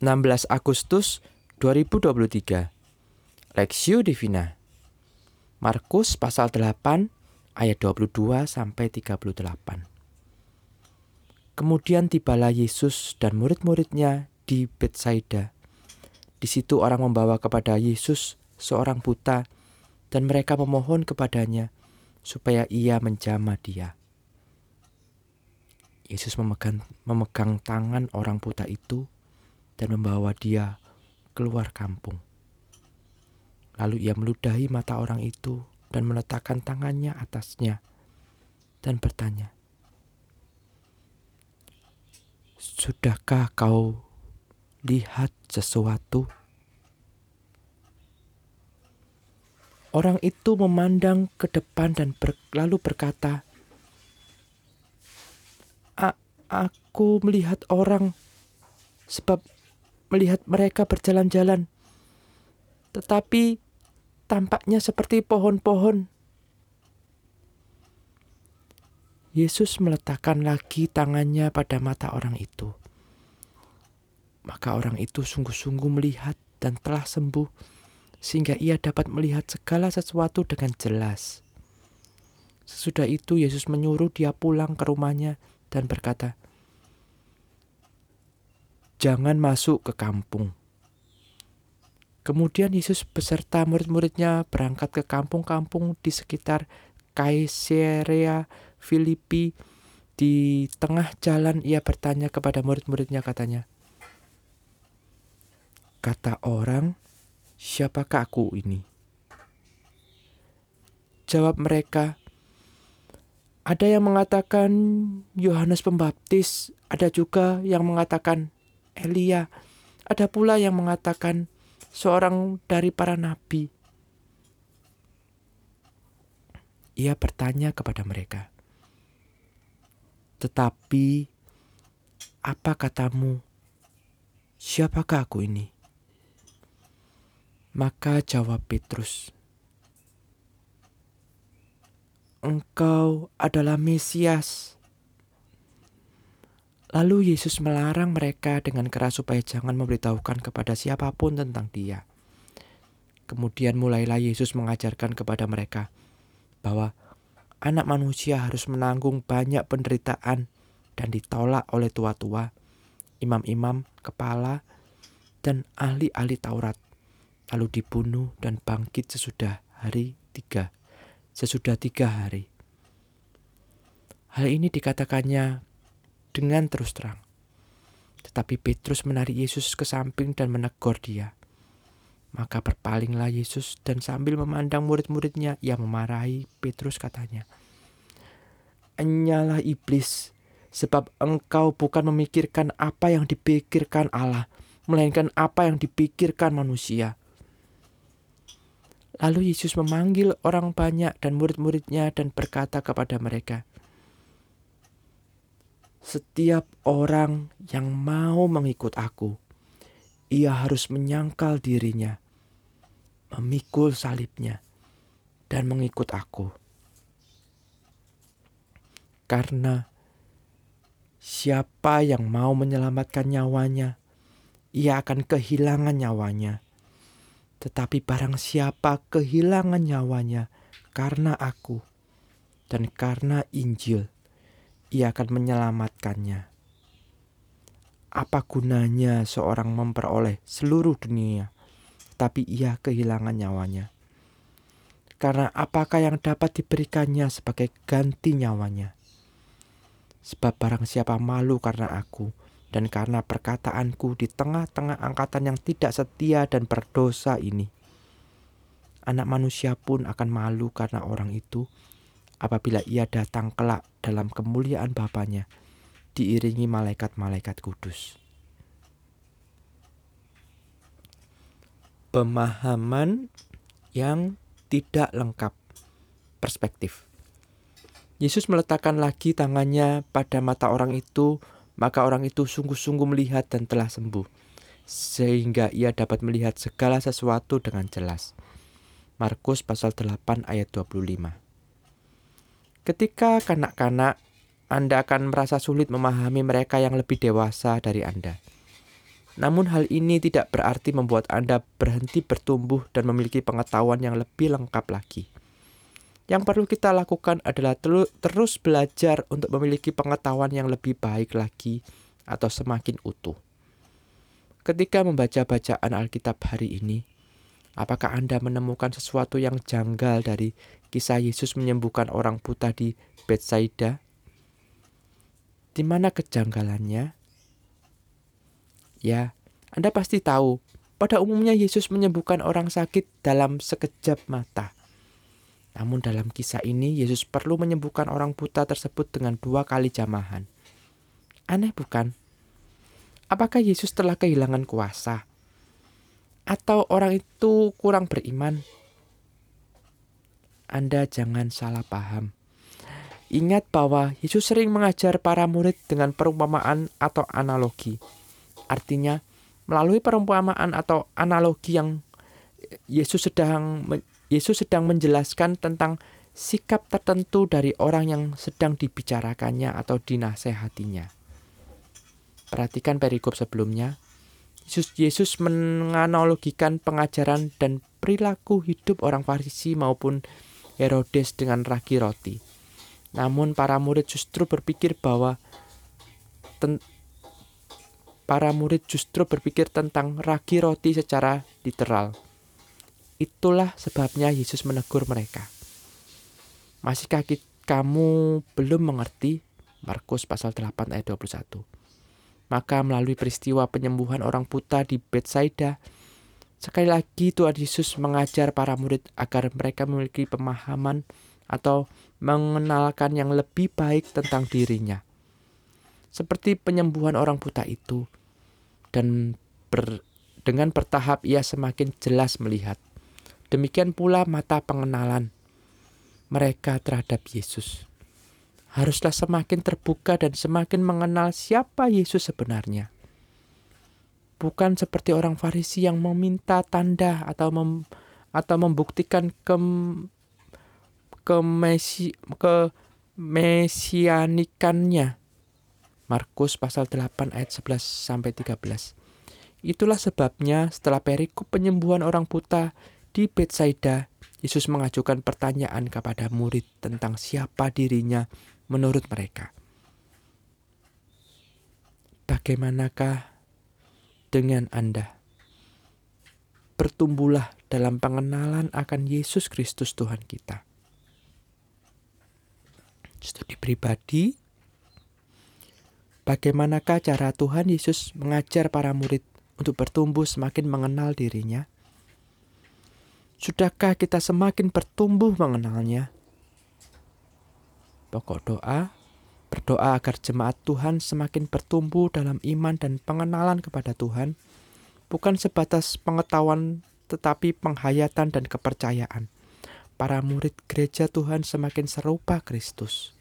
16 Agustus 2023 Lexio Divina Markus pasal 8 ayat 22 sampai 38 Kemudian tibalah Yesus dan murid-muridnya di Betsaida. Di situ orang membawa kepada Yesus seorang buta dan mereka memohon kepadanya supaya ia menjamah dia. Yesus memegang, memegang tangan orang buta itu dan membawa dia keluar kampung. Lalu ia meludahi mata orang itu dan meletakkan tangannya atasnya dan bertanya, "Sudahkah kau lihat sesuatu?" Orang itu memandang ke depan dan ber, lalu berkata, "Aku melihat orang, sebab melihat mereka berjalan-jalan, tetapi tampaknya seperti pohon-pohon. Yesus meletakkan lagi tangannya pada mata orang itu. Maka orang itu sungguh-sungguh melihat dan telah sembuh, sehingga ia dapat melihat segala sesuatu dengan jelas. Sesudah itu, Yesus menyuruh dia pulang ke rumahnya dan berkata, jangan masuk ke kampung. Kemudian Yesus beserta murid-muridnya berangkat ke kampung-kampung di sekitar Kaisarea Filipi. Di tengah jalan ia bertanya kepada murid-muridnya katanya, Kata orang, siapakah aku ini? Jawab mereka, ada yang mengatakan Yohanes Pembaptis, ada juga yang mengatakan Elia. Ada pula yang mengatakan seorang dari para nabi. Ia bertanya kepada mereka, "Tetapi apa katamu? Siapakah aku ini?" Maka jawab Petrus, "Engkau adalah Mesias." Lalu Yesus melarang mereka dengan keras supaya jangan memberitahukan kepada siapa pun tentang Dia. Kemudian mulailah Yesus mengajarkan kepada mereka bahwa anak manusia harus menanggung banyak penderitaan dan ditolak oleh tua-tua, imam-imam, kepala, dan ahli-ahli Taurat, lalu dibunuh dan bangkit sesudah hari tiga, sesudah tiga hari. Hal ini dikatakannya dengan terus terang. Tetapi Petrus menarik Yesus ke samping dan menegur dia. Maka berpalinglah Yesus dan sambil memandang murid-muridnya, ia memarahi Petrus katanya, Enyalah iblis, sebab engkau bukan memikirkan apa yang dipikirkan Allah, melainkan apa yang dipikirkan manusia. Lalu Yesus memanggil orang banyak dan murid-muridnya dan berkata kepada mereka, setiap orang yang mau mengikut aku, ia harus menyangkal dirinya, memikul salibnya, dan mengikut aku. Karena siapa yang mau menyelamatkan nyawanya, ia akan kehilangan nyawanya. Tetapi barang siapa kehilangan nyawanya karena aku dan karena Injil, ia akan menyelamatkannya. Apa gunanya seorang memperoleh seluruh dunia, tapi ia kehilangan nyawanya? Karena apakah yang dapat diberikannya sebagai ganti nyawanya? Sebab barang siapa malu karena aku dan karena perkataanku di tengah-tengah angkatan yang tidak setia dan berdosa ini, anak manusia pun akan malu karena orang itu apabila ia datang kelak dalam kemuliaan Bapaknya, diiringi malaikat-malaikat kudus. Pemahaman yang tidak lengkap perspektif. Yesus meletakkan lagi tangannya pada mata orang itu, maka orang itu sungguh-sungguh melihat dan telah sembuh, sehingga ia dapat melihat segala sesuatu dengan jelas. Markus pasal 8 ayat 25. Ketika kanak-kanak, Anda akan merasa sulit memahami mereka yang lebih dewasa dari Anda. Namun hal ini tidak berarti membuat Anda berhenti bertumbuh dan memiliki pengetahuan yang lebih lengkap lagi. Yang perlu kita lakukan adalah terus belajar untuk memiliki pengetahuan yang lebih baik lagi atau semakin utuh. Ketika membaca bacaan Alkitab hari ini, apakah Anda menemukan sesuatu yang janggal dari kisah Yesus menyembuhkan orang buta di Bethsaida? Di mana kejanggalannya? Ya, Anda pasti tahu, pada umumnya Yesus menyembuhkan orang sakit dalam sekejap mata. Namun dalam kisah ini Yesus perlu menyembuhkan orang buta tersebut dengan dua kali jamahan. Aneh bukan? Apakah Yesus telah kehilangan kuasa? Atau orang itu kurang beriman? Anda jangan salah paham. Ingat bahwa Yesus sering mengajar para murid dengan perumpamaan atau analogi. Artinya, melalui perumpamaan atau analogi yang Yesus sedang Yesus sedang menjelaskan tentang sikap tertentu dari orang yang sedang dibicarakannya atau dinasehatinya. Perhatikan perikop sebelumnya. Yesus, Yesus menganalogikan pengajaran dan perilaku hidup orang Farisi maupun Herodes dengan ragi roti. Namun para murid justru berpikir bahwa ten, para murid justru berpikir tentang ragi roti secara literal. Itulah sebabnya Yesus menegur mereka. Masihkah kamu belum mengerti? Markus pasal 8 ayat 21. Maka melalui peristiwa penyembuhan orang buta di Bethsaida, sekali lagi Tuhan Yesus mengajar para murid agar mereka memiliki pemahaman atau mengenalkan yang lebih baik tentang dirinya. Seperti penyembuhan orang buta itu, dan ber, dengan bertahap ia semakin jelas melihat. Demikian pula mata pengenalan mereka terhadap Yesus haruslah semakin terbuka dan semakin mengenal siapa Yesus sebenarnya. Bukan seperti orang Farisi yang meminta tanda atau mem, atau membuktikan ke ke mesi, ke mesianikannya. Markus pasal 8 ayat 11 sampai 13. Itulah sebabnya setelah perikop penyembuhan orang buta di Bethsaida, Yesus mengajukan pertanyaan kepada murid tentang siapa dirinya menurut mereka. Bagaimanakah dengan Anda? Bertumbuhlah dalam pengenalan akan Yesus Kristus Tuhan kita. Studi pribadi, bagaimanakah cara Tuhan Yesus mengajar para murid untuk bertumbuh semakin mengenal dirinya? Sudahkah kita semakin bertumbuh mengenalnya? Pokok doa, berdoa agar jemaat Tuhan semakin bertumbuh dalam iman dan pengenalan kepada Tuhan, bukan sebatas pengetahuan tetapi penghayatan dan kepercayaan. Para murid gereja Tuhan semakin serupa Kristus.